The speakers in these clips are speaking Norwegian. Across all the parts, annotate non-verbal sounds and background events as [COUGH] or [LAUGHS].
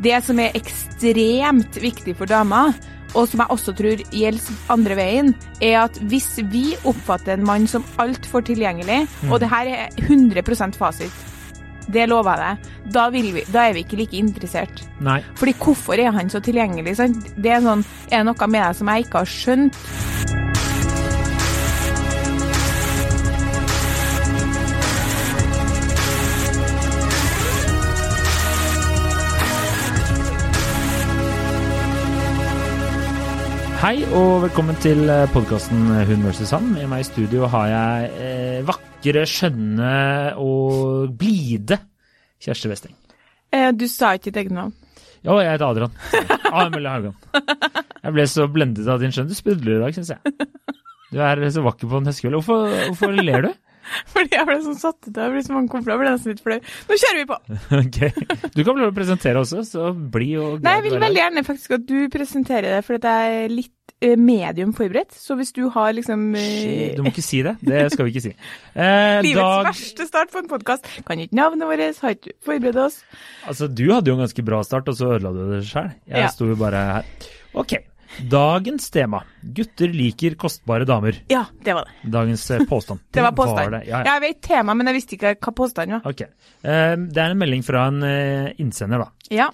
Det som er ekstremt viktig for damer, og som jeg også tror gjelder andre veien, er at hvis vi oppfatter en mann som altfor tilgjengelig, og det her er 100% fasit, det lover jeg deg, da, vil vi, da er vi ikke like interessert. Nei. Fordi hvorfor er han så tilgjengelig? Sant? Det er, sånn, er det noe med deg som jeg ikke har skjønt? Hei og velkommen til podkasten Hun vs. han. Med meg i studio har jeg eh, vakre, skjønne og blide Kjersti Westeng. Eh, du sa ikke ditt eget navn. Ja, jeg heter Adrian. Amel Haugan. Jeg ble så blendet av din skjønn. Du sprudler i dag, syns jeg. Du er så vakker på en høstkveld. Hvorfor, hvorfor ler du? [LAUGHS] Fordi jeg ble sånn satt ut. Jeg ble så mange komfort, jeg ble nesten litt flau. Nå kjører vi på! [LAUGHS] Ok. Du kan få lov å presentere også, så bli og Nei, jeg vil veldig gjerne faktisk at du presenterer det, for jeg er litt eh, medium forberedt. Så hvis du har liksom eh, Du må ikke si det. Det skal vi ikke si. [LAUGHS] Eh, livets Dag, verste start på en podkast, kan ikke navnet vårt, har ikke forberedt oss. altså, du hadde jo en ganske bra start, og så ødela du det sjøl. Jeg Ja. sto jo bare her. Ok. Dagens tema. Gutter liker kostbare damer. Ja, det var det. Dagens eh, påstand. [LAUGHS] Det var påstand. det. Ja, ja. Jeg vet tema, men jeg visste ikke hva påstanden var. Ok. Eh, det er en melding fra en eh, innsender, da. Ja.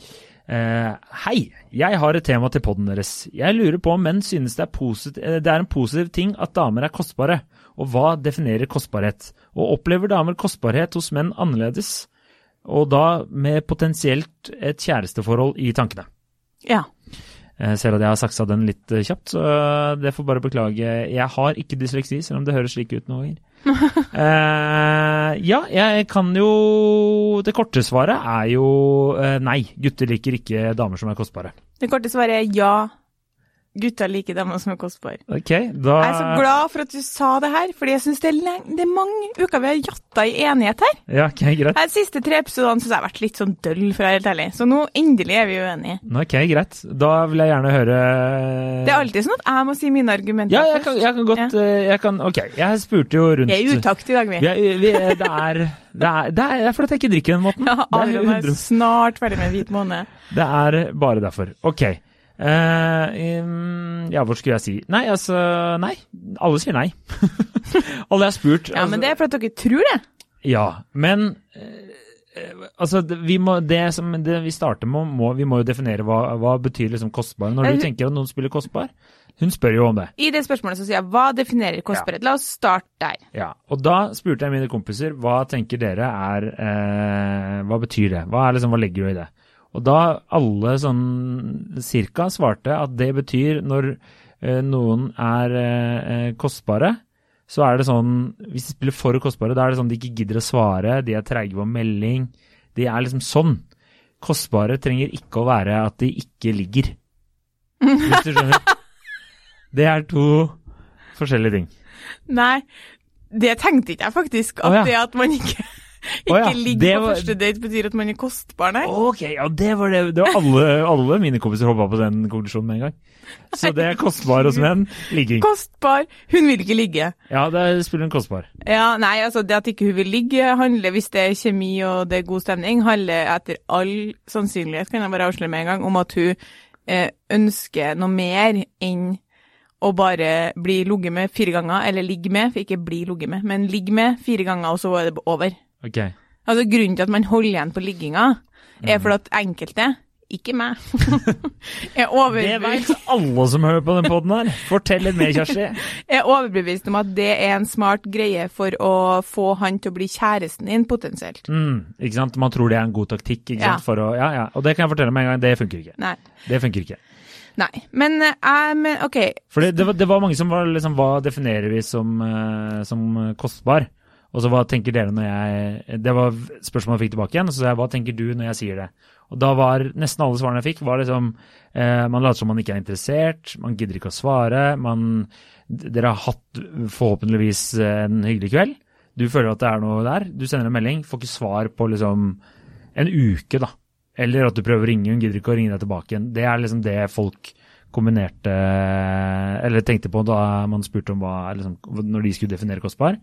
Hei, jeg har et tema til podden deres. Jeg lurer på om menn synes det er, det er en positiv ting at damer er kostbare, og hva definerer kostbarhet? Og opplever damer kostbarhet hos menn annerledes, og da med potensielt et kjæresteforhold i tankene? ja. Jeg ser at jeg har saksa den litt eh, kjapt, så det får bare beklage. Jeg har ikke dysleksi, selv om det høres slik ut noen ganger. uh, [LAUGHS] ja, jeg kan jo Det korte svaret er jo uh, nei. Gutter liker ikke damer som er kostbare. Det korte svaret er ja. Gutta liker damer som er kostbare. Ok, da Jeg er så glad for at du sa det her, fordi jeg syns det, det er mange uker vi har jatta i enighet her. Ja, ok, greit. De siste tre episodene syns jeg har vært litt sånn døll, for å være helt ærlig. Så nå endelig er vi uenige. Ok, greit. Da vil jeg gjerne høre Det er alltid sånn at jeg må si mine argumenter Ja, jeg kan, jeg kan godt Ja. eh, jeg kan, Ok, jeg spurte jo rundt Vi er i utakt i dag, vi. Vi vi det, er, det, er, det er fordi jeg ikke drikker den måten. Ja, er Adrian er snart ferdig med hvit måned. det er bare derfor. Ok. Eh, um, ja, hvor skulle jeg si Nei, altså Nei. Alle sier nei. [LAUGHS] Alle jeg har spurt. Ja, men det er for at dere tror det. Ja, men eh, eh, altså, vi må, det som det vi starter med, må, vi må jo definere hva, hva betyr liksom kostbar. Når Eh, du tenker at noen spiller kostbar, hun spør jo om det. I det spørsmålet så sier jeg hva definerer kostbarhet? La oss starte der. Ja, og da spurte jeg mine kompiser hva tenker dere er eh, Hva betyr det? Hva, liksom, hva legger du i det? Og da alle sånn cirka svarte at det betyr når eh, noen er eh, kostbare, så er det sånn Hvis de spiller for kostbare, da er det sånn de ikke gidder å svare, de er treige på melding. De er liksom sånn. Kostbare trenger ikke å være at de ikke ligger. Hvis du skjønner? [LAUGHS] Det er to forskjellige ting. Nei, det tenkte ikke jeg faktisk. At oh, ja. det at man ikke, ikke Å, ja. ligg Det på var- første date, betyr at man er kostbar, nei. Ok, ja, det var det. det var alle, alle mine kompiser hoppa på den konklusjonen med en gang. Så det er kostbar hos menn. Ligging. Kostbar. Hun vil ikke ligge. Ja, det spiller en kostbar. Ja, nei, altså det at ikke hun vil ligge, handler, hvis det er kjemi og det er god stemning, handler etter all sannsynlighet, kan jeg bare avsløre med en gang, om at hun eh, ønsker noe mer enn å bare bli ligget med fire ganger, eller ligge med, for ikke bli ligget med, men ligge med fire ganger, og så er det over. Ok. Altså Grunnen til at man holder igjen på ligginga, Mm. er fordi at enkelte, ikke meg, [LAUGHS] er, Det vet alle som hører på den poden her. Fortell litt mer, Kjersti. [LAUGHS] er overbevist om at det er en smart greie for å få han til å bli kjæresten din, potensielt. Mm, ikke sant? Man tror det er en god taktikk. Ja. å, ja, ja. Og det kan jeg fortelle med en gang, det funker ikke. Nei. Det funker ikke. Nei. Men uh, men, OK. For det, det, var, det var mange som var liksom Hva definerer vi som, uh, som kostbar? Og så hva tenker dere når jeg Det var spørsmålet jeg fikk tilbake igjen. Så sa jeg hva tenker du når jeg sier det? Og da var nesten alle svarene jeg fikk, var liksom eh, Man later som man ikke er interessert, man gidder ikke å svare, man Dere har hatt forhåpentligvis en hyggelig kveld. Du føler at det er noe der. Du sender en melding, får ikke svar på liksom en uke, da. Eller at du prøver å ringe, hun gidder ikke å ringe deg tilbake igjen. Det er liksom det folk kombinerte Eller tenkte på da man spurte om hva liksom, Når de skulle definere kostbar,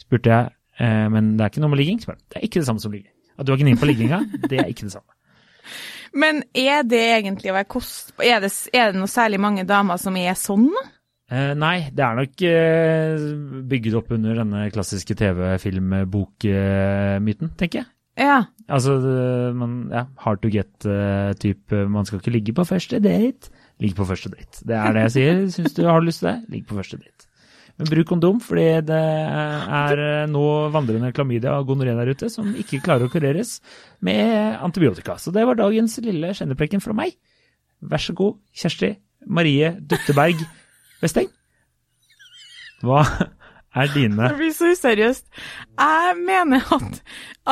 spurte jeg eh, men det er ikke noe med ligging. Spør. Det er ikke det samme som ligging. At du har gnien på ligginga, det er ikke det samme. [LAUGHS] Men er det egentlig å være kost... er, det- er det noe særlig mange damer som er sånn? Eh, nei, det er nok eh, bygget opp under denne klassiske TV-film-bokmyten, tenker jeg. Ja. Altså, det- man, ja, hard to get-type. man skal ikke ligge på første date. Ligg på første date. Det er det jeg sier. Syns du har lyst til det, ligg på første date. Men bruk kondom, fordi det er eh, nå vandrende klamydia og gonoré der ute som ikke klarer å kureres med antibiotika. Så det var dagens lille kjenneprekken fra meg. Vær så god, Kjersti Marie Dutteberg Vesteng. Hva er dine Det blir så useriøst. Jeg mener at,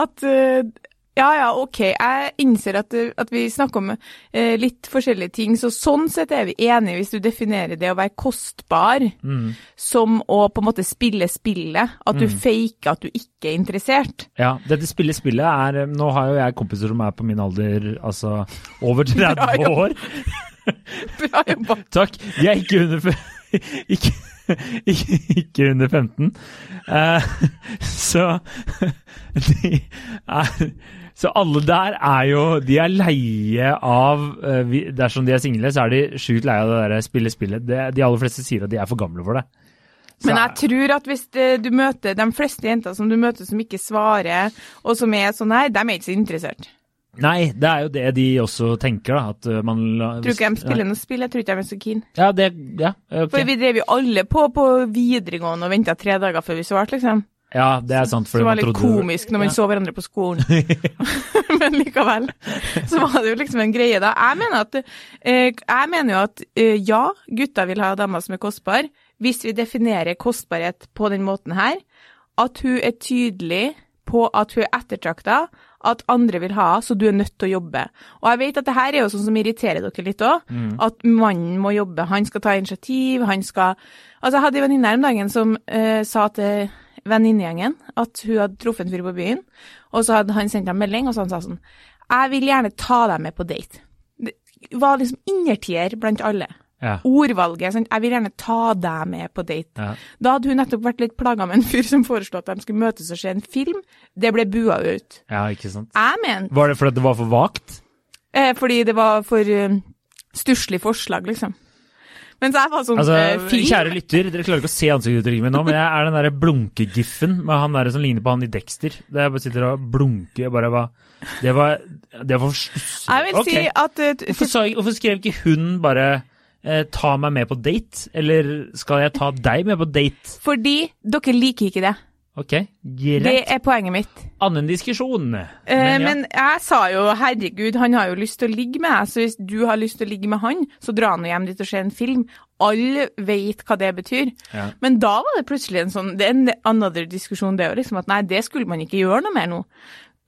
at eh, Ja ja, OK, jeg innser at, eh, at vi snakker om eh, litt forskjellige ting, så sånn sett er vi enige hvis du definerer det å være kostbar mm, som å på en måte spille spillet. At du faker at du ikke er interessert. Ja, dette spillet spillet er eh, Nå har jo jeg kompiser som er på min alder, altså over [LAUGHS] 30 jobba. år. [LAUGHS] Bra jobba. [LAUGHS] Takk. De er ikke under ikke, ikke, ikke under 15. Uh, så de er Så alle der er jo De er leie av eh, Dersom de er single, så er de sjukt leie av det der spille spillet. De aller fleste sier at de er for gamle for det. Så Men jeg tror at hvis du møter de fleste jenter som du møter som ikke svarer, og som er sånn her, de er ikke så interessert. Nei, det er jo det de også tenker, da. At uh, man Tror ikke de spiller noe spill, jeg tror ikke de er så keen. Ja, det Ja, ok. For vi drev jo alle på på videregående og venta tre dager før vi svarte, liksom. Ja det er sant. Det var litt komisk når man ja. så hverandre på skolen. [LAUGHS] Men likevel så var det jo liksom en greie da. Jeg mener, at, eh, jeg mener jo at eh, ja, gutter vil ha damer som er kostbare, hvis vi definerer kostbarhet på den måten her. At hun er tydelig på at hun er ettertrakta, at andre vil ha så du er nødt til å jobbe. Og jeg vet at det her er jo sånn som irriterer dere litt òg, at mannen må jobbe. Han skal ta initiativ, han skal Altså, jeg hadde en venninne her om dagen som uh, sa til venninnegjengen at hun hadde truffet en fyr på byen, og så hadde han sendt en melding, og så han sa sånn Jeg vil gjerne ta deg med på date. Det var liksom innertier blant alle. Ja. Ordvalget. Sånn, jeg vil gjerne ta deg med på date. Ja. Da hadde hun nettopp vært litt plaga med en [LAUGHS] fyr som foreslo at de skulle møtes og se en film. Det ble bua ut. ja, ikke sant. Jeg mener Var det fordi det var for vagt? eh, Fordi det var for uh, stusslig forslag, liksom. Mens jeg var sånn Altså, eh, film. Kjære lytter, dere klarer ikke å se ansiktsuttrykket mitt nå, men jeg er den derre blunkegiffen med han der som ligner på han i Dexter. Der jeg bare sitter og blunker. Jeg bare Det var, det var. Jeg vil okay. si at uh, Hvorfor, sa, hvorfor skrev ikke hun bare uh, 'ta meg med på date', eller 'skal jeg ta deg med på date'? Fordi dere liker ikke det. Ok, greit. Det er poenget mitt. Annen diskusjon. Eh, Men ja. Men jeg sa jo herregud, han har jo lyst til å ligge med deg, så hvis du har lyst til å ligge med han, så dra nå hjem dit og se en film. Alle vet hva det betyr. Ja. Men da var det plutselig en sånn Det er en another diskusjon, det òg, liksom. At nei, det skulle man ikke gjøre noe mer nå.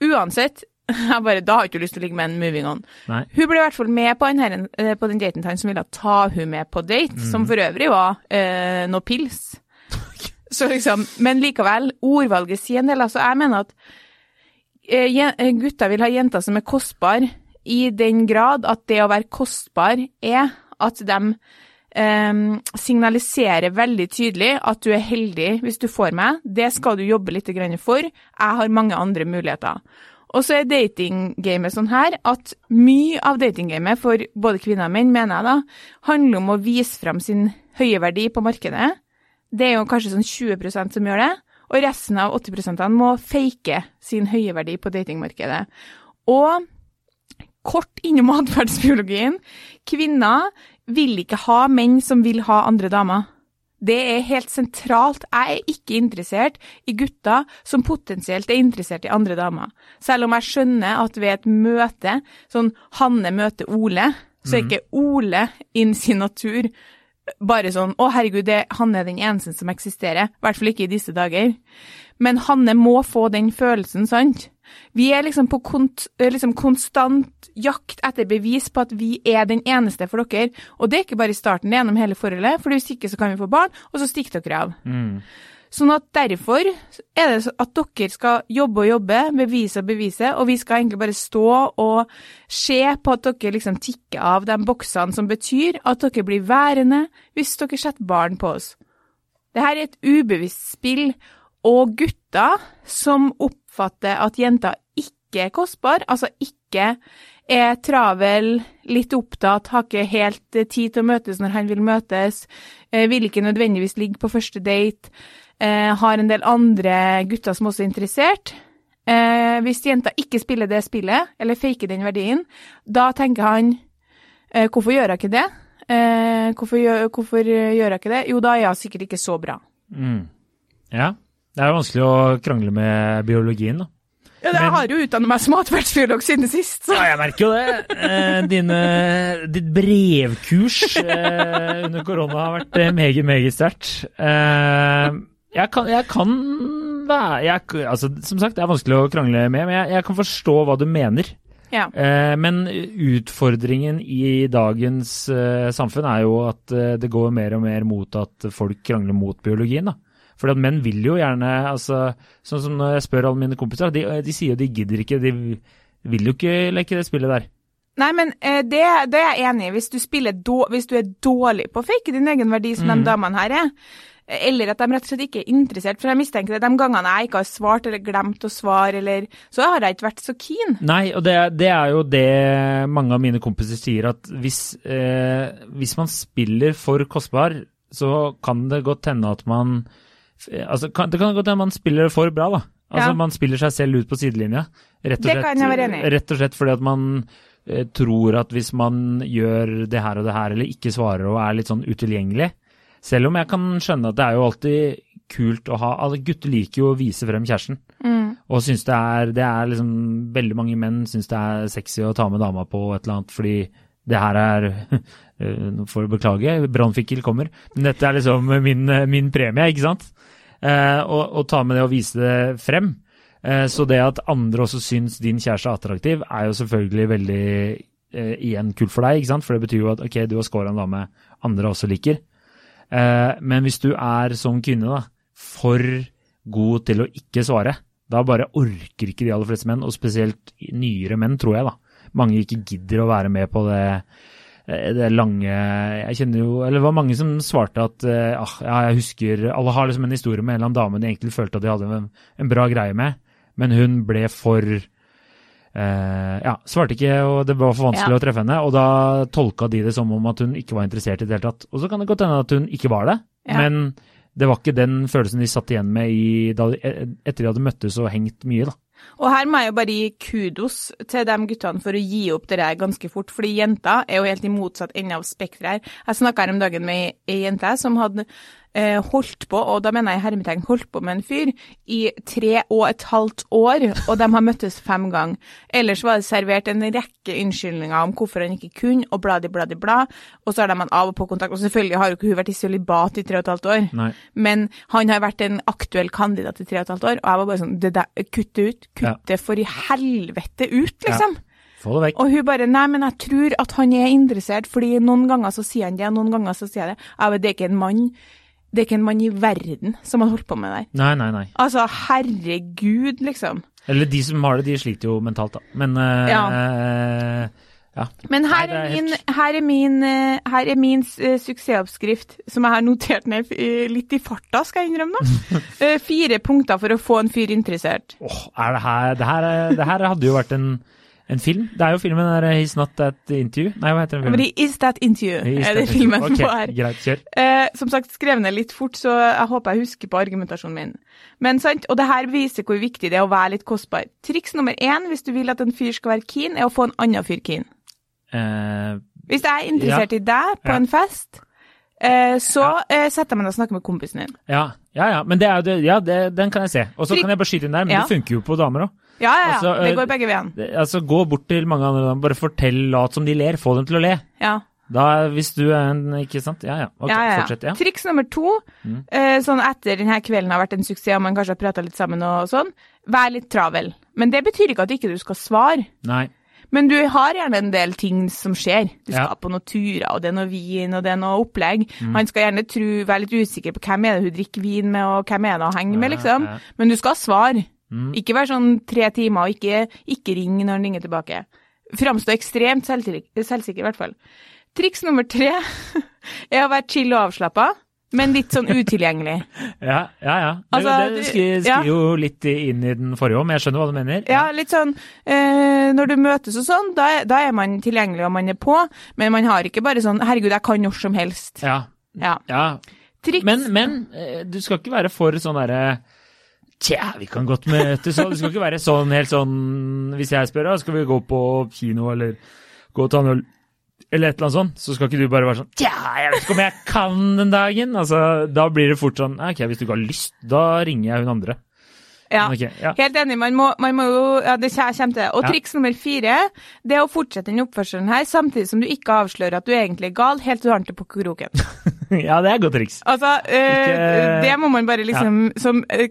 Uansett. [LAUGHS] Jeg bare, Da har ikke lyst til å ligge med en moving on. Nei. Hun ble i hvert fall med på, den, her, eh, på den daten til han som ville ta hun med på date, Mm. som for øvrig var eh, noe pils. Så liksom, Men likevel, ordvalget sier en del. altså Jeg mener at eh, eh, gutter vil ha jenter som er kostbare, i den grad at det å være kostbar er at de eh, signaliserer veldig tydelig at du er heldig hvis du får meg. Det skal du jobbe litt for. Jeg har mange andre muligheter. Og så er datinggamet sånn her at mye av datinggamet for både kvinner og menn, mener jeg da, handler om å vise frem sin høye verdi på markedet. Det er jo kanskje sånn 20% som gjør det, og resten av 80% må fake sin høye verdi på datingmarkedet. Og kort innom atferdsbiologien, kvinner vil ikke ha menn som vil ha andre damer. Det er helt sentralt. Jeg er ikke interessert i gutter som potensielt er interessert i andre damer. Selv om jeg skjønner at ved et møte, sånn Hanne møter Ole, så er ikke Ole in sin natur bare sånn Å, herregud, det, han er den eneste som eksisterer. I hvert fall ikke i disse dager. Men Hanne må få den følelsen, sant? Vi er liksom på kont, eh, liksom konstant jakt etter bevis på at vi er den eneste for dere. Og det er ikke bare i starten, det er gjennom hele forholdet, for hvis ikke så kan vi få barn, og så stikker dere av. Mm. Sånn at derfor er det at dere skal jobbe og jobbe, bevise og bevise, og vi skal egentlig bare stå og se på at dere liksom tikker av de boksene som betyr at dere blir værende hvis dere setter barn på oss. Dette er et ubevisst spill, og gutter som oppfatter at jenter ikke er kostbar, altså ikke er travel, litt opptatt, har ikke helt tid til å møtes når han vil møtes, eh, vil ikke nødvendigvis ligge på første date, eh, har en del andre gutter som også er interessert. Eh, hvis jenta ikke spiller det spillet, eller faker den verdien, da tenker han eh, hvorfor gjør hun ikke det? Eh, hvorfor, gjør, hvorfor gjør hun ikke det? Jo, da er hun sikkert ikke så bra. Mm. Ja. Det er jo vanskelig å krangle med biologien, da. Ja, Jeg Men- har jo utdannet meg som atferdsbiolog siden sist, så Ja, jeg merker jo det. Eh, dine, ditt brevkurs eh, under korona har vært meget, meget sterkt. Eh, jeg, kan, jeg kan være jeg, altså, Som sagt, det er vanskelig å krangle med, men jeg, jeg kan forstå hva du mener. ja. Eh, men utfordringen i dagens eh, samfunn er jo at eh, det går mer og mer mot at folk krangler mot biologien. da. at menn vil jo gjerne altså, Sånn som når jeg spør alle mine kompiser, de, de sier jo de gidder ikke. De vil jo ikke leke det spillet der. Nei, men eh, det, det er jeg enig i. Hvis du, hvis du er dårlig på å fake din egen verdi, som de damene her er, eh, eller at de rett og slett ikke er interessert, for jeg mistenker det de gangene jeg ikke har svart eller glemt å svare, eller så har jeg ikke vært så keen. Nei, og det, det er jo det mange av mine kompiser sier, at hvis, eh, hvis man spiller for kostbar, så kan det godt hende at man altså, kan, Det kan godt hende man spiller for bra, da. Altså Ja. Man spiller seg selv ut på sidelinja. Rett og Det slett, kan jeg være enig. Rett og slett fordi at man eh, tror at hvis man gjør det her og det her, eller ikke svarer og er litt sånn utilgjengelig Selv om jeg kan skjønne at det er jo alltid kult å ha altså Gutter liker jo å vise frem kjæresten. Og syns det er, det er liksom Veldig mange menn syns det er sexy å ta med dama på et eller annet fordi det her er [LAUGHS] eh, Nå får du beklage, brannfikkel kommer. Men dette er liksom min, min premie, ikke sant? Eh, og, og ta med det og vise det frem. Eh, så det at andre også syns din kjæreste er attraktiv, er jo selvfølgelig veldig eh, igjen kult for deg, ikke sant? For det betyr jo at ok, du har scora en dame andre også liker. Eh, men hvis du er som kvinne da, for god til å ikke svare, da bare orker ikke de aller fleste menn, og spesielt nyere menn, tror jeg. da. Mange ikke gidder å være med på det, eh, det lange Jeg kjenner jo Eller det var mange som svarte at eh, ah, ja, jeg husker Alle har liksom en historie med en eller annen dame de egentlig følte at de hadde en, en bra greie med, men hun ble for eh, ja, svarte ikke, og det var for vanskelig Ja. å treffe henne. Og da tolka de det som om at hun ikke var interessert i det hele tatt. Og så kan det godt hende at hun ikke var det, Ja. men det var ikke den følelsen de satt igjen med i, da, etter de hadde møttes og hengt mye, da. Og her må jeg jo bare gi kudos til de guttene for å gi opp det der ganske fort, fordi jenter er jo helt i motsatt ende av spekteret her. Jeg snakka her om dagen med ei jente som hadde holdt på, og da mener jeg hermetegn holdt på med en fyr, i tre og et halvt år, og de har møttes fem ganger. Ellers var det servert en rekke unnskyldninger om hvorfor han ikke kunne, og bladi, bladi, bla, og så har de man av og på kontakt. Og selvfølgelig har jo ikke hun vært i sølibat i tre og et halvt år. Nei. Men han har vært en aktuell kandidat i tre og et halvt år, og jeg var bare sånn det der, Kutt det ut. Kutt det for i helvete ut, liksom. Vekk. Og hun bare Nei, men jeg tror at han er interessert, fordi noen ganger så sier han det, og noen ganger så sier jeg det. Jeg vet, det er ikke en mann det er ikke en mann i verden som har holdt på med det der. Nei, nei, nei. Altså, herregud, liksom. Eller de som har det, de sliter jo mentalt, da. Men uh, Ja. Uh, ja. Men her er min, her er min, eh, her er min suksessoppskrift, som jeg har notert ned litt i farta, skal jeg innrømme. [LAUGHS] Fire punkter for å få en fyr interessert. Åh, er det her det her, er- det her hadde jo vært en, en film. Det er jo filmen der eh, He's Not That Interview. Nei, hva heter den filmen? Men Is That Interview Is er det filmen okay, på her. Greit, kjør. Eh, som sagt, skrev ned litt fort, så jeg håper jeg husker på argumentasjonen min. Men sant, Og det her viser hvor viktig det er å være litt kostbar. Triks nummer én hvis du vil at en fyr skal være keen, er å få en annen fyr keen. Eh, Hvis jeg er interessert i deg på Ja. en fest, eh, så eh, setter jeg meg ned og snakker med kompisen din. ja, ja, ja. Men det er jo det, ja, det, den kan jeg se. Og så kan jeg bare skyte inn der, men Ja. det funker jo på damer òg. Ja, ja, ja. Altså, det eh, går begge veien. Altså, gå bort til mange andre bare fortell, lat som de ler, få dem til å le. Ja. Da, hvis du er en Ikke sant? Ja, ja. Okay, ja, ja, ja. fortsett. Ja. Triks nummer to, Mm. eh, sånn etter denne kvelden har vært en suksess og man kanskje har prata litt sammen og sånn, vær litt travel. Men det betyr ikke at ikke du skal svare. Nei. Men du har gjerne en del ting som skjer. Du skal Ja. på noen turer, og det er noe vin, og det er noe opplegg. Mm. Han skal gjerne tro, være litt usikker på hvem er det hun drikker vin med, og hvem er det hun henger med, liksom. Men du skal svare. Mm. Ikke være sånn tre timer, og ikke, ikke ring når han ringer tilbake. Framstå ekstremt selvsikker, i hvert fall. Triks nummer tre [LAUGHS] er å være chill og avslappa. men litt sånn utilgjengelig. [LAUGHS] Ja, ja. ja. Det, Altså, det skriver, ja. jo litt inn i den forrige òg, men jeg skjønner hva du mener. Ja, litt sånn eh, Når du møtes og sånn, da, er- da er man tilgjengelig og man er på, men man har ikke bare sånn 'herregud, jeg kan når som helst'. Ja. Ja. ja. Triks. Men, men eh, du skal ikke være for sånn derre Tja, vi kan godt møtes og Det skal ikke være sånn helt sånn Hvis jeg spør, da, skal vi gå på kino eller gå og ta en øl eller et eller annet sånt, så skal ikke du bare være sånn Tja, jeg vet ikke om jeg kan den dagen. Altså, da blir det fort sånn Ok, hvis du ikke har lyst, da ringer jeg hun andre. ja. okay, ja. Helt enig, man må, man må jo Ja, det kommer til. Og Ja. triks nummer fire, det er å fortsette den oppførselen her, samtidig som du ikke avslører at du egentlig er gal, helt til du har den på kroken. [LAUGHS] [LAUGHS] ja, det er et godt triks. Altså, eh, Ikke- det må man bare liksom Som eh,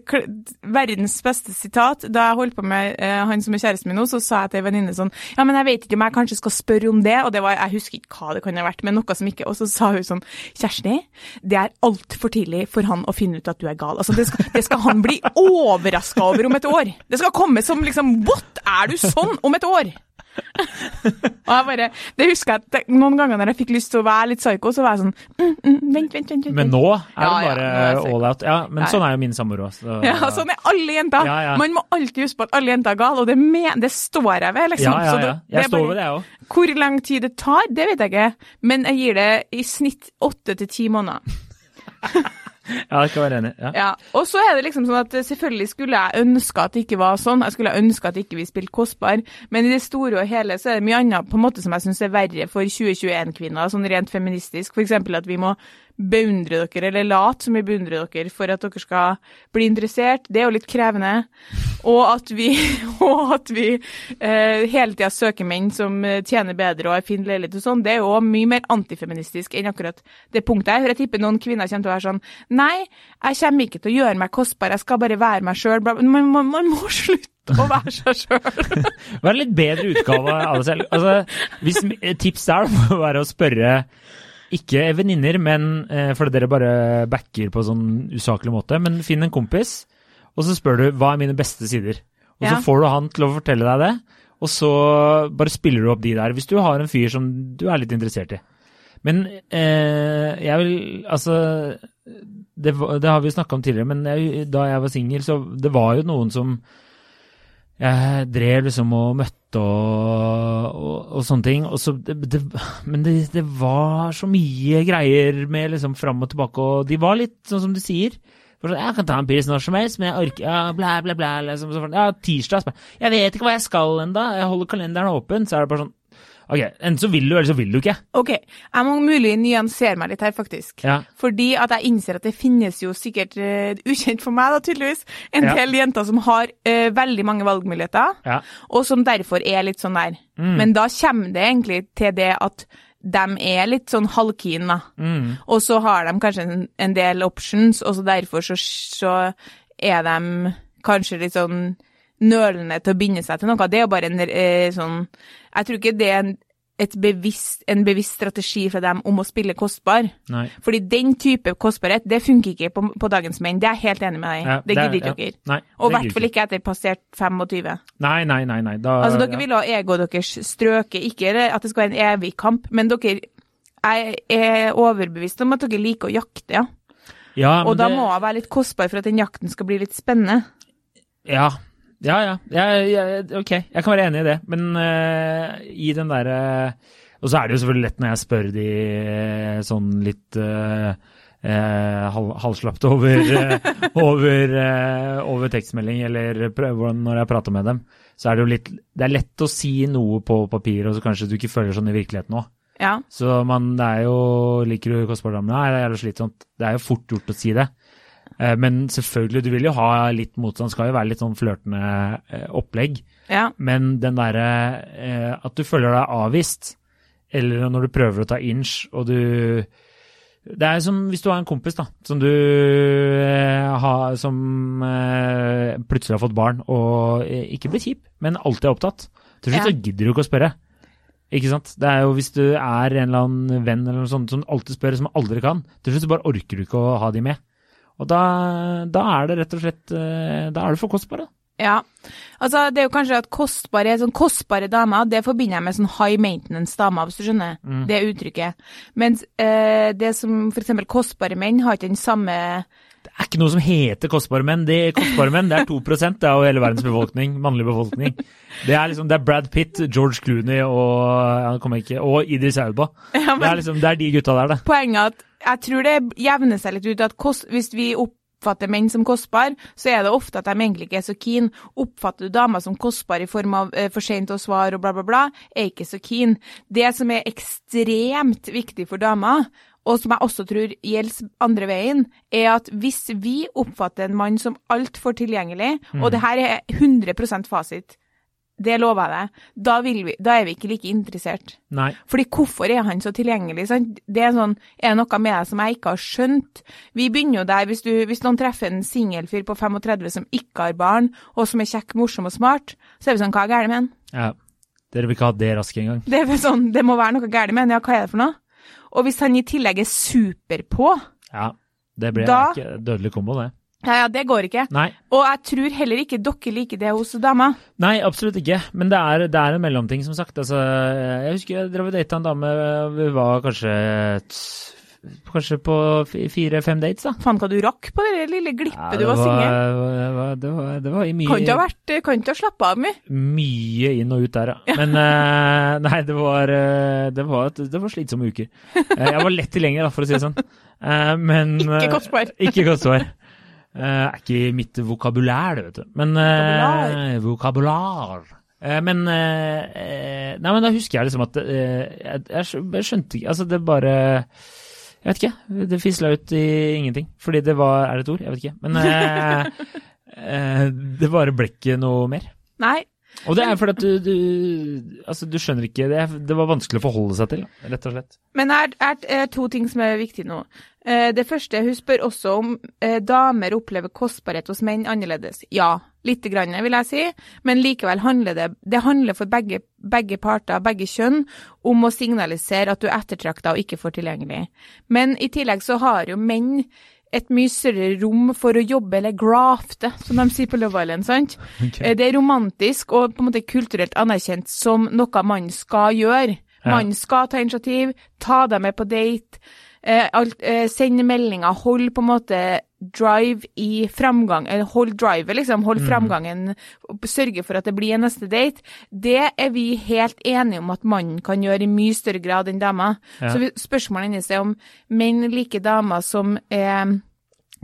verdens beste sitat Da jeg holdt på med eh, han som er kjæresten min nå, så sa jeg til en venninne sånn Ja, men jeg vet ikke om jeg kanskje skal spørre om det, og det var Jeg husker ikke hva det kan ha vært, men noe som ikke Og så sa hun sånn Kjersti, det er altfor tidlig for han å finne ut at du er gal. Altså, det skal, det skal han bli [LAUGHS] overraska over om et år. Det skal komme som liksom What? Er du sånn om et år? [LAUGHS] og jeg bare, Det husker jeg at noen ganger når jeg fikk lyst til å være litt psycho, så var jeg sånn mm, mm, Vent, vent, vent. vent. Men nå er det ja, bare ja, er all out. Ja, men Ja, sånn er jo min samboer òg. så- Ja, sånn er alle jenter. Ja, ja. Man må alltid huske på at alle jenter er gale, og det, men, det står jeg ved, liksom. Ja, ja, Så ja. Jeg står ved det, jeg òg. Hvor lang tid det tar, det vet jeg ikke, men jeg gir det i snitt åtte til ti måneder. [LAUGHS] Ja, jeg kan være enig. Ja. Ja, og så er det liksom sånn at selvfølgelig skulle jeg ønske at det ikke var sånn, jeg skulle ønske at ikke vi spilte kostbar, men i det store og hele så er det mye annet på en måte som jeg syns er verre for 2021-kvinner, sånn rent feministisk, eksempel at vi må beundre dere, eller late som vi beundrer dere for at dere skal bli interessert, det er jo litt krevende, og at vi, [LAUGHS] og at vi eh, hele tida søker menn som eh, tjener bedre og har fin leilighet og sånn, det er jo mye mer antifeministisk enn akkurat det punktet her. For jeg tipper noen kvinner kommer til å være sånn Nei, jeg kommer ikke til å gjøre meg kostbar, jeg skal bare være meg sjøl. Man, man, man må slutte å være seg sjøl. [LAUGHS] Vær litt bedre utgave av deg selv. Altså, hvis tips er må være å spørre ikke venninner, men eh, fordi dere bare backer på sånn usaklig måte, men finn en kompis, og så spør du hva er mine beste sider. Og Ja. så får du han til å fortelle deg det, og så bare spiller du opp de der, hvis du har en fyr som du er litt interessert i. Men eh, jeg vil Altså det, det har vi snakka om tidligere, men jeg, da jeg var singel, så det var jo noen som jeg drev liksom og møtte og, og, og sånne ting. Og så det, det, men det, det var så mye greier med liksom fram og tilbake, og de var litt sånn som du sier. For sånn, Jeg kan ta en pils når som helst, men jeg orker ja, blæ, blæ, blæ. Liksom, så, ja, tirsdag. så Jeg vet ikke hva jeg skal ennå. Jeg holder kalenderen åpen. Så er det bare sånn Ok, enten så vil du, eller så vil du ikke. OK, jeg må mulig nyansere meg litt her, faktisk. Ja. Fordi at jeg innser at det finnes jo sikkert, uh, ukjent for meg da, tydeligvis, en Ja. del jenter som har uh, veldig mange valgmuligheter, Ja. og som derfor er litt sånn der. Men da kommer det egentlig til det at de er litt sånn halvkeen, da. Mm. Og så har de kanskje en, en del options, og så derfor så, så er de kanskje litt sånn nølende til å binde seg til noe. Det er jo bare en eh, sånn Jeg tror ikke det er en, et bevisst, en bevisst strategi fra dem om å spille kostbar. Nei. Fordi den type kostbarhet, det funker ikke på, på dagens menn. Det er jeg helt enig med deg i. Ja, det det er- gidder ikke ja. dere. Nei, Og i det hvert fall ikke etter passert 25. Nei, nei, nei. nei. Da, Altså, dere ja. vil ha egoet deres strøket, ikke at det skal være en evig kamp, men dere jeg er overbevist om at dere liker å jakte, ja. ja, men Og da det- må jeg være litt kostbar for at den jakten skal bli litt spennende. Ja. Ja, ja. Jeg, jeg, ok, jeg kan være enig i det. Men uh, i den derre Og så er det jo selvfølgelig lett når jeg spør de uh, sånn litt uh, halv, halvslapt over, eh, [LAUGHS] over, eh, over tekstmelding, eller når jeg prater med dem, så er det jo litt Det er lett å si noe på papir, og så kanskje du ikke føler sånn i virkeligheten òg. Ja. Så man, det er jo Liker du kostbare damer? Nei, det er jævlig slitsomt. Det er jo fort gjort å si det. Eh, Men selvfølgelig, du vil jo ha litt motstand. Skal jo være litt sånn flørtende eh, opplegg. ja. Men den derre eh, at du føler deg avvist, eller når du prøver å ta inch, og du Det er som hvis du har en kompis da, som du eh, har, som eh, plutselig har fått barn, og eh, ikke blir kjip, men alltid er opptatt. Til slutt Ja. så gidder du ikke å spørre. Ikke sant? Det er jo hvis du er en eller annen venn eller noe sånt som alltid spør, som aldri kan, til slutt så bare orker du ikke å ha de med. Og da, da er det rett og slett eh, Da er du for kostbar, da. Ja. Altså, det er jo kanskje at kostbare, sånn kostbare damer, det forbinder jeg med sånn high maintenance damer, hvis du skjønner. Det uttrykket. Mens eh, det som eksempel kostbare menn har ikke den samme Det er ikke noe som heter kostbare menn. Det kostbare menn, det er 2 det er jo hele verdens befolkning, mannlig befolkning. Det er liksom, det er Brad Pitt, George Clooney og, ja, det ikke, og Idris Auba. Ja, Det er liksom, det er de gutta der, det. Poenget er at jeg tror det jevner seg litt ut at kost, hvis vi oppfatter menn som kostbar, så er det ofte at de egentlig ikke er så keen. Oppfatter du damer som kostbar i form av eh, for sent å svare og bla, bla, bla, er ikke så keen. Det som er ekstremt viktig for damer, og som jeg også tror gjelder andre veien, er at hvis vi oppfatter en mann som altfor tilgjengelig, og det her er 100% fasit, det lover jeg deg, da, vi, da er vi ikke like interessert. Nei. Fordi hvorfor er han så tilgjengelig? Sant? Det er sånn, er noe med deg som jeg ikke har skjønt? Vi begynner jo der, hvis, du, hvis noen treffer en singelfyr på 35 som ikke har barn, og som er kjekk, morsom og smart, så er vi sånn, hva er galt med han? Ja. Dere vil ikke ha det raske engang. Det er sånn, det må være noe galt med han, ja, hva er det for noe? Og hvis han i tillegg er super på, Ja. Det blir Da- ikke dødelig kombo, det. Ja, ja, det går ikke. Nei. Og jeg tror heller ikke dere liker det hos damer. Nei, absolutt ikke. Men det er, det er en mellomting, som sagt. Altså, jeg husker jeg drev og data en dame. Vi var kanskje Kanskje på fire-fem dates, da. Faen hva du rakk på det lille glippet Ja, du var singel. Det var, det var, det var i mye, Kan ikke ha vært, kan ikke ha slappa av mye. mye inn og ut der, ja. Men uh, [LAUGHS] nei, det var, eh, det var, det var slitsomme uker. Eh, Jeg var lett tilgjengelig, da, for å si det sånn. Uh, Men [LAUGHS] Ikke eh, kostbar. Ikke kostbar. Eh, er ikke mitt vokabulær, det, vet du. Men eh, vokabular. Men eh, eh, Nei, men da husker jeg liksom at jeg, skjønte ikke Altså, det bare Jeg vet ikke. Det fisla ut i ingenting. Fordi det var Er det et ord? Jeg vet ikke. Men [LAUGHS] det bare ble ikke noe mer. Nei, Og det er fordi at du, du Altså, du skjønner ikke det, det var vanskelig å forholde seg til, rett og slett. Men det er, er, to ting som er viktige nå. Eh, det første, hun spør også om eh, damer opplever kostbarhet hos menn annerledes. Ja, lite grann vil jeg si, men likevel handler det Det handler for begge, begge parter, begge kjønn, om å signalisere at du er ettertrakta og ikke får tilgjengelig. Men i tillegg så har jo menn et mye større rom for å jobbe, eller grafte, som de sier på Love Island. sant? Okay. Det er romantisk og på en måte kulturelt anerkjent som noe man skal gjøre. Ja. Man skal ta initiativ, ta deg med på date, eh, alt, eh, sende meldinger, hold på en måte drive i framgang, hold drive, liksom, Mm. hold framgangen, sørge for at det blir en neste date. Det er vi helt enige om at mannen kan gjøre i mye større grad enn dama. Ja. Så vi- spørsmålet hennes er om menn liker damer som er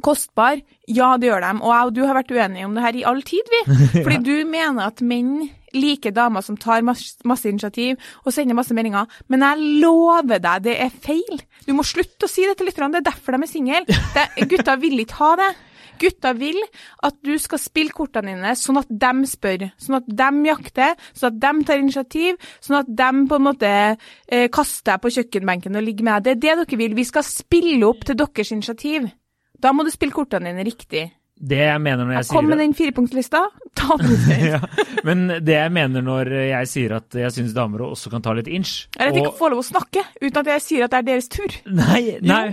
kostbar. Ja, det gjør de. Og jeg og du har vært uenige om det her i all tid, vi. [LAUGHS] Fordi du mener at menn liker damer som tar masse, masse initiativ og sender masse meldinger. Men jeg lover deg, det er feil. Du må slutte å si det til lytterne. Det er derfor de er single. Gutta vil ikke ha det. Gutta vil at du skal spille kortene dine sånn at de spør, sånn at de jakter, sånn at de tar initiativ, sånn at de på en måte eh, kaster deg på kjøkkenbenken og ligger med deg. Det er det dere vil. Vi skal spille opp til deres initiativ. Da må du spille kortene dine riktig. Det jeg mener når jeg Kom sier med den firepunktslista. Ta den. [LAUGHS] ja, Men det jeg mener når jeg sier at jeg syns damer også kan ta litt inch Eller at de og- ikke får lov å snakke uten at jeg sier at det er deres tur. Nei, nei.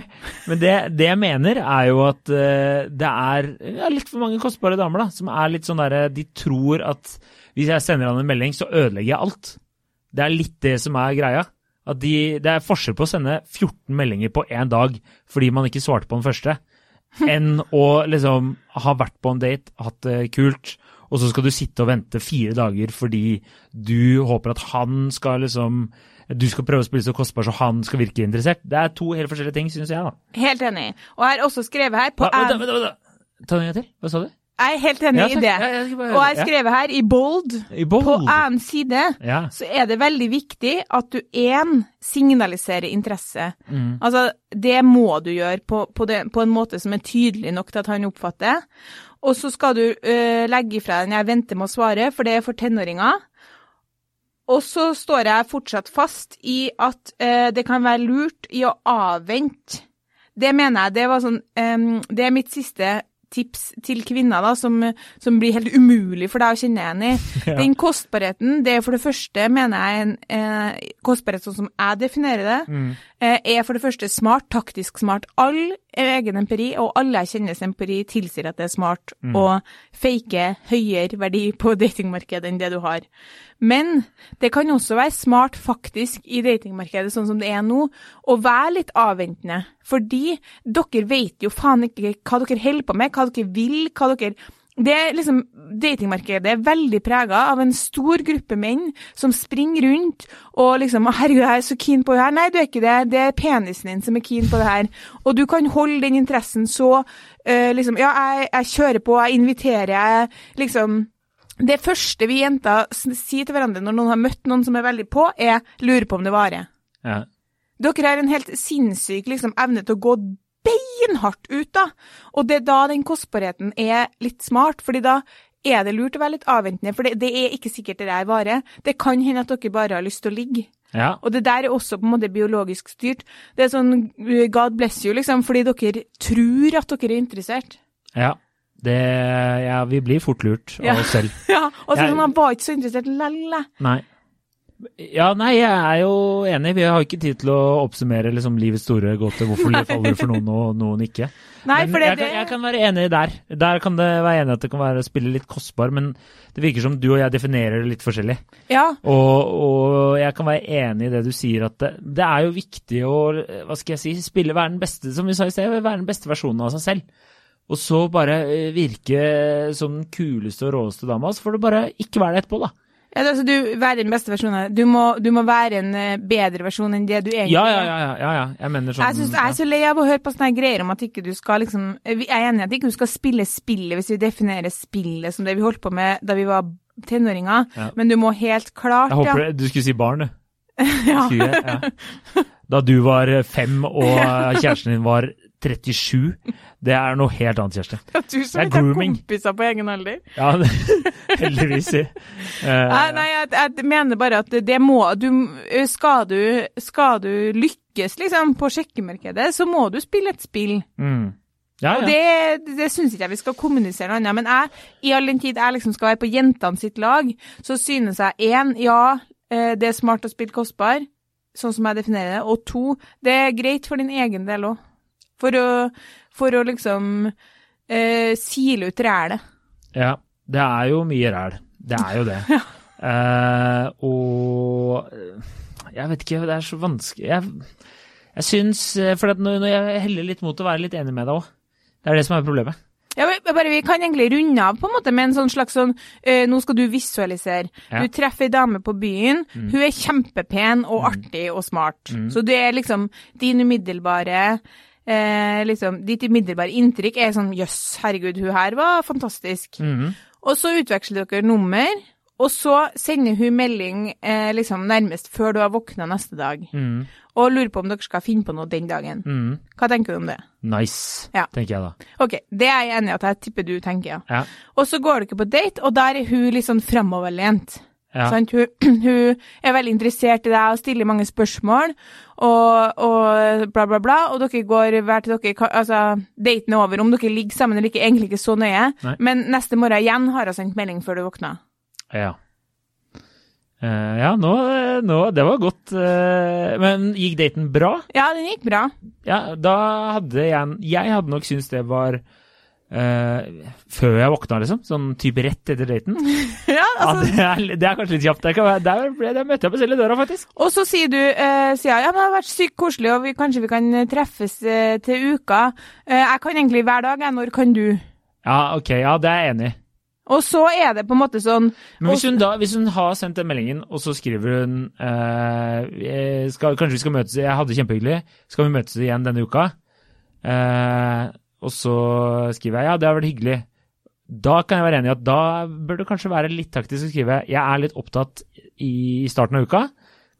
men det, det jeg mener er jo at eh, det er ja, litt for mange kostbare damer da, som er litt sånn derre De tror at hvis jeg sender han en melding, så ødelegger jeg alt. Det er litt det som er greia. At de, det er forskjell på å sende 14 meldinger på én dag fordi man ikke svarte på den første, enn å liksom ha vært på en date, hatt det kult, og så skal du sitte og vente fire dager fordi du håper at han skal liksom Du skal prøve å spille så kostbar så han skal virke interessert. Det er to helt forskjellige ting, syns jeg, da. Helt enig. Og jeg har også skrevet her på Hva, vent, vent, vent. Ta det en gang til. Hva sa du? Jeg er helt enig Ja, i det. Ja, bare Og jeg har skrevet her i bold. I bold. På en side Ja. så er det veldig viktig at du én signaliserer interesse. Mm. Altså, det må du gjøre på, på, det, på en måte som er tydelig nok til at han oppfatter. Og så skal du øh, legge ifra deg 'jeg venter med å svare', for det er for tenåringer. Og så står jeg fortsatt fast i at øh, det kan være lurt i å avvente. Det mener jeg. Det, var sånn, øhm, det er mitt siste tips til kvinner da, som, som blir helt umulig for deg å kjenne igjen i. [LAUGHS] Ja. Den kostbarheten, det er for det første, mener jeg, en eh, kostbarhet sånn som jeg definerer det, Mm. eh, er for det første smart, taktisk smart. All egen empiri og alle jeg kjennes empiri tilsier at det er smart Mm. å fake høyere verdi på datingmarkedet enn det du har. Men det kan også være smart faktisk i datingmarkedet sånn som det er nå, å være litt avventende. Fordi dere vet jo faen ikke hva dere holder på med, hva dere vil, hva dere det er liksom, Datingmarkedet er veldig prega av en stor gruppe menn som springer rundt og liksom 'Herregud, jeg er så keen på det her.' Nei, du er ikke det. Det er penisen din som er keen på det her. Og du kan holde den interessen så uh, liksom Ja, jeg, jeg kjører på, jeg inviterer, jeg liksom Det første vi jenter sier til hverandre når noen har møtt noen som er veldig på, er 'lurer på om det varer'. Ja. Dere har en helt sinnssyk liksom, evne til å gå beinhardt ut, da. Og det er da den kostbarheten er litt smart, fordi da er det lurt å være litt avventende, for det, det er ikke sikkert det der varer. Det kan hende at dere bare har lyst til å ligge. ja. Og det der er også på en måte biologisk styrt. Det er sånn uh, God bless you, liksom, fordi dere tror at dere er interessert. ja. Det Ja, vi blir fort lurt av Ja. oss selv. [LAUGHS] Ja, og så Jeg- sånn, han var ikke så interessert lell. Ja, nei, jeg er jo enig. Vi har ikke tid til å oppsummere liksom, livets store gåte. Hvorfor det faller for noen og noen ikke. Nei, men det, jeg, kan, jeg kan være enig der. Der kan det være enig at det kan være å spille litt kostbar, men det virker som du og jeg definerer det litt forskjellig. Ja, Og, og jeg kan være enig i det du sier, at det, det er jo viktig å hva skal jeg si, spille, være den beste, som vi sa i sted, være den beste versjonen av seg selv. Og så bare eh, virke som den kuleste og råeste dama, så får du bare ikke være det etterpå, da. Ja altså, du være den beste versjonen. Du må, du må være en eh, bedre versjon enn det du egentlig Ja, er. ja, ja, ja, ja, ja. Jeg mener sånn Jeg, synes, jeg er så lei av å høre på sånne greier om at ikke du skal liksom Jeg er enig i at ikke du skal spille spillet hvis vi definerer spillet som det vi holdt på med da vi var tenåringer, Ja. men du må helt klart Jeg håper du skulle si barn, du. [LAUGHS] ja. Ja. Da du var fem og [LAUGHS] kjæresten din var 37. Det er noe helt annet, Kjersti. Ja, du som Det ikke har kompiser på egen alder. Ja, [LAUGHS] heldigvis. Eh, Nei, nei jeg, jeg mener bare at det må du, skal, du, skal du lykkes liksom på sjekkemarkedet, så må du spille et spill. Mm. Ja, Og det, det syns ikke jeg vi skal kommunisere noe annet. Men jeg, i all den tid jeg liksom skal være på jentene sitt lag, så synes jeg én, ja, eh, det er smart å spille kostbar, sånn som jeg definerer det. Og to, det er greit for din egen del òg. For å, for å liksom eh, sile ut rælet. ja. Det er jo mye ræl. Det er jo det. [LAUGHS] Eh, og jeg vet ikke, det er så vanskelig Jeg, jeg syns eh, For når når jeg heller litt mot å være litt enig med deg òg. Det er det som er problemet. Ja, men bare Vi kan egentlig runde av på en måte med en sånn slags sånn eh, Nå skal du visualisere. Ja. Du treffer ei dame på byen. Hun er kjempepen og artig og smart. Så det er liksom din umiddelbare eh, liksom, Ditt umiddelbare inntrykk er sånn Jøss, herregud, hun her var fantastisk. Mhm. Og så utveksler dere nummer, og så sender hun melding eh, liksom nærmest før du har våkna neste dag, Mm. og lurer på om dere skal finne på noe den dagen. Mm. Hva tenker du om det? Nice, Ja. tenker jeg da. Ok, det er jeg enig i at jeg tipper du tenker, ja. Ja. Og så går dere på date, og der er hun litt sånn framoverlent. Ja. Hun, [CLEARS THROAT] hun er veldig interessert i deg og stiller mange spørsmål, og, og bla, bla, bla. Og dere går hver til dere Altså, daten er over. Om dere ligger sammen eller ikke, egentlig ikke så nøye. Nei. Men neste morgen igjen har hun sendt melding før du våkna. Ja. Uh, ja, nå, nå Det var godt. Uh, men gikk daten bra? Ja, den gikk bra. Ja, da hadde jeg Jeg hadde nok syntes det var eh, Før jeg våkna, liksom. Sånn type rett etter daten. ja, [LAUGHS] Ja, altså, det, er, det er kanskje litt kjapt. Der, der, der møtte jeg meg selv i døra, faktisk. Og så sier du uh, sier ja, men det har vært sykt koselig, og vi, kanskje vi kan eh, treffes uh, til uka. Jeg kan egentlig hver dag, jeg. Når kan du? Ja, ok, ja, det er jeg enig i. Og så er det på en måte sånn Men hvis hun, da, hvis hun har sendt den meldingen, og så skriver hun skal, Kanskje vi skal møtes Jeg hadde det kjempehyggelig. Skal vi møtes igjen denne uka? Eh, og så skriver jeg ja, det har vært hyggelig. Da kan jeg være enig i at da bør det kanskje være litt taktisk å skrive jeg er litt opptatt i starten av uka.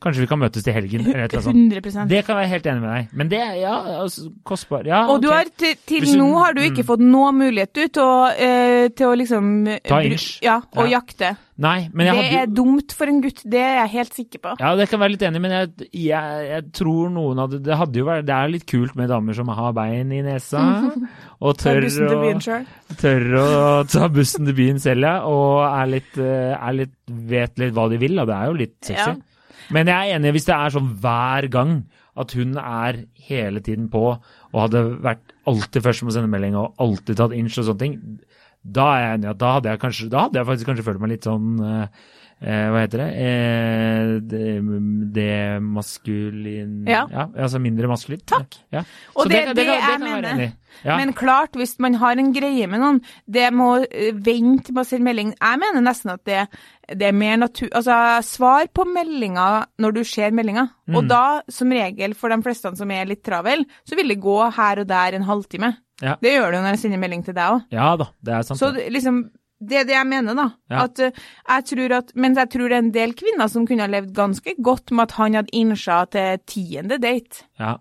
Kanskje vi kan møtes til helgen, eller et eller annet sånt. 100 Det kan jeg være helt enig med deg. Men det er ja, altså, kostbar Ja, Og du okay. har til, til du- nå har du ikke mm. fått noe mulighet du, til å, eh, til å liksom eh, Ta inch. Ja, og Ja. jakte. Nei, det hadde er dumt for en gutt, det er jeg helt sikker på. Ja, det kan jeg være litt enig men jeg, jeg, jeg tror noen av det hadde jo vært Det er litt kult med damer som har bein i nesa, [LAUGHS] og tør å, tør å ta bussen til byen selv, ja, og er litt, eh, er litt Vet litt hva de vil, da. Det er jo litt sexy. Ja. Men jeg er enig hvis det er sånn hver gang at hun er hele tiden på og hadde vært alltid først med å sende melding og alltid tatt inch og sånne ting, da er jeg enig at da hadde jeg kanskje Da hadde jeg faktisk kanskje følt meg litt sånn eh, eh, Hva heter det? Eh, det Demaskulin Ja. altså mindre maskulint. Takk. Ja. Og det, det- det, det jeg mener. Ja. Men klart, hvis man har en greie med noen, det må eh, vente med å sende melding. Jeg mener nesten at det, det er mer natur... Altså, svar på meldinga når du ser meldinga. Mm. Og da, som regel, for de fleste som er litt travel, så vil det gå her og der en halvtime. Ja. Det gjør det jo når jeg sender melding til deg òg. ja da, det er sant. Så liksom, det er det jeg mener, da. Ja. At, eh, jeg tror at, mens jeg tror det er en del kvinner som kunne ha levd ganske godt med at han hadde innsja til tiende date. Ja.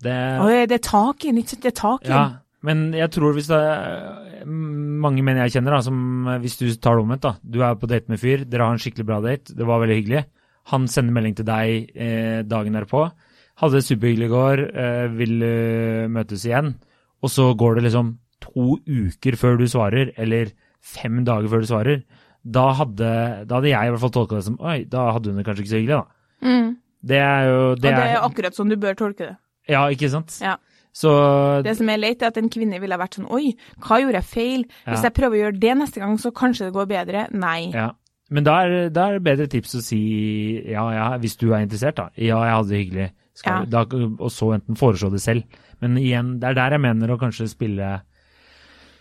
Det, Oi, det, er tak i den, ikke sant? Det er tak i. Ja, men jeg tror hvis det er mange menn jeg kjenner, da, som eh, hvis du tar det omvendt, da. Du er på date med fyr, dere har en skikkelig bra date, det var veldig hyggelig. Han sender melding til deg eh, dagen derpå. Hadde det superhyggelig i går, eh, vil møtes igjen. Og så går det liksom to uker før du svarer, eller fem dager før du svarer. Da hadde, da hadde jeg i hvert fall tolka det som Oi, da hadde hun det kanskje ikke så hyggelig, da. Mm. Det er jo og det er jo akkurat sånn du bør tolke det. Ja, ikke sant? Ja. Så Det som er leit, er at en kvinne ville vært sånn Oi, hva gjorde jeg feil? Hvis Ja. jeg prøver å gjøre det neste gang, så kanskje det går bedre. Nei. Ja. Men da er, da er det bedre tips å si ja, ja, hvis du er interessert, da. Ja, jeg hadde det hyggelig. Ja. da, og så enten foreslå det selv. Men igjen, det er der jeg mener å kanskje spille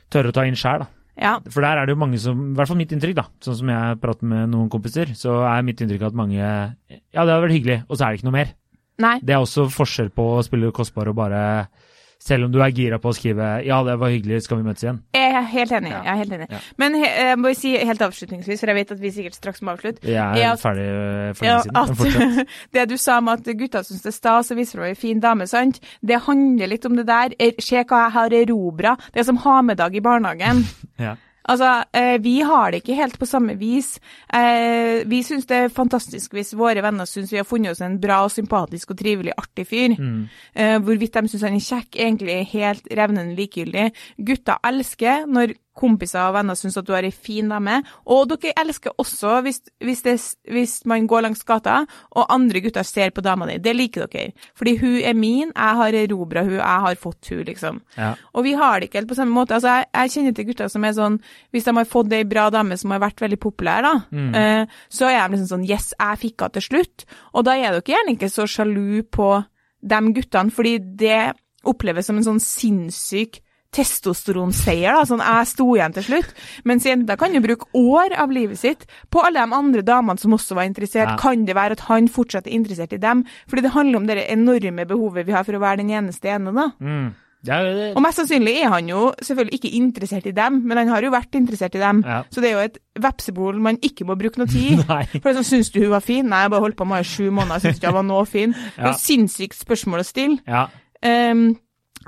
Tørre å ta inn sjæl, da. Ja. For der er det jo mange som I hvert fall mitt inntrykk, da. Sånn som jeg prater med noen kompiser, så er mitt inntrykk at mange Ja, det har vært hyggelig, og så er det ikke noe mer. Nei. Det er også forskjell på å spille kostbar og bare Selv om du er gira på å skrive 'ja, det var hyggelig, skal vi møtes igjen'? Jeg er helt enig. Ja. Jeg er helt enig. Ja. Men he, jeg må si helt avslutningsvis, for jeg vet at vi sikkert straks må avslutte. Jeg er at, ferdig øh, for lenge siden. At [LAUGHS] det du sa om at gutta syns det er stas og viser deg ei fin dame, sant? Det handler litt om det der. Er- Se hva jeg har erobra. Det er som ha med-dag i barnehagen. [LAUGHS] Ja. Altså, eh, vi har det ikke helt på samme vis. Eh, vi syns det er fantastisk hvis våre venner syns vi har funnet oss en bra og sympatisk og trivelig, artig fyr. Mm. Eh, hvorvidt de syns han er kjekk, egentlig er helt revnende likegyldig. Gutta elsker når kompiser og venner syns at du har ei fin dame, og dere elsker også hvis, hvis, det, hvis man går langs gata og andre gutter ser på dama di. Det liker dere. Fordi hun er min, jeg har erobra hun, jeg har fått hun, liksom. Ja. Og vi har det ikke helt på samme måte. Altså, jeg, jeg kjenner til gutter som er sånn Hvis de har fått ei bra dame som har vært veldig populær, da, Mm. uh, så er de liksom sånn Yes, jeg fikk henne til slutt. Og da er dere gjerne ikke så sjalu på de guttene, fordi det oppleves som en sånn sinnssyk testosteronseier, da, sånn jeg sto igjen til slutt. Mens jenta kan jo bruke år av livet sitt på alle de andre damene som også var interessert. Ja. Kan det være at han fortsatt er interessert i dem? Fordi det handler om det enorme behovet vi har for å være den eneste ene, da. Mm. Ja, det, Og mest sannsynlig er han jo selvfølgelig ikke interessert i dem, men han har jo vært interessert i dem. Ja. Så det er jo et vepsebol man ikke må bruke noe tid. [LAUGHS] For det er sånn, syns du hun var fin? Nei, jeg bare holdt på med henne i sju måneder, syns ikke hun var noe fin. [LAUGHS] Det er Ja. et sinnssykt spørsmål å stille. Ja. Um,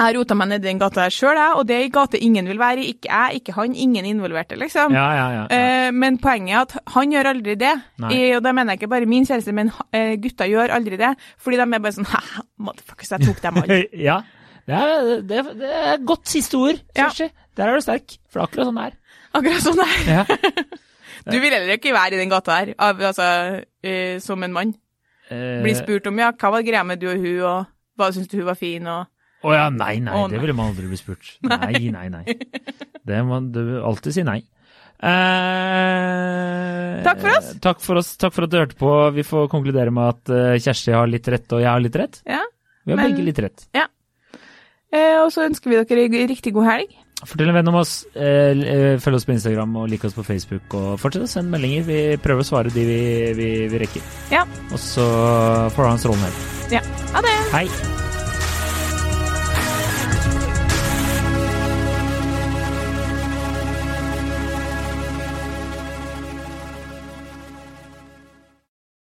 jeg rota meg nedi den gata her sjøl, og det er ei gate ingen vil være i. Ikke jeg, ikke han, ingen involverte, liksom. Ja, ja, ja. Eh, men poenget er at han gjør aldri det. I, og da mener jeg ikke bare min kjæreste, men uh, gutta gjør aldri det. Fordi de er bare sånn [LAUGHS] Haha, motherfuckers, jeg tok dem alle. [LAUGHS] ja. Det er, det, er, det er godt siste ord, Ja. Kjersti. Der er du sterk. For det er akkurat sånn det er. Akkurat sånn er Ja. [LAUGHS] Du vil heller ikke være i den gata her, av, altså, uh, som en mann. Uh, Bli spurt om ja, hva var greia med du og hun, og hva syns du hun var fin, og Å ja, nei, nei, det nei. ville man aldri bli spurt. [LAUGHS] Nei, nei, nei. Det må du alltid si nei. Eh, Takk for oss. Takk for oss. Takk for at du hørte på. Vi får konkludere med at eh, Kjersti har litt rett, og jeg har litt rett. Ja. Vi har Men- begge litt rett. Eh, og så ønsker vi dere en riktig god helg. Fortell en venn om oss. Eh, eh, følg oss på Instagram og lik oss på Facebook. Og fortsett å sende meldinger. Vi prøver å svare de vi, vi, vi rekker. Ja. Og så får du ha en strålende helg. Ja. Ha det! Hei.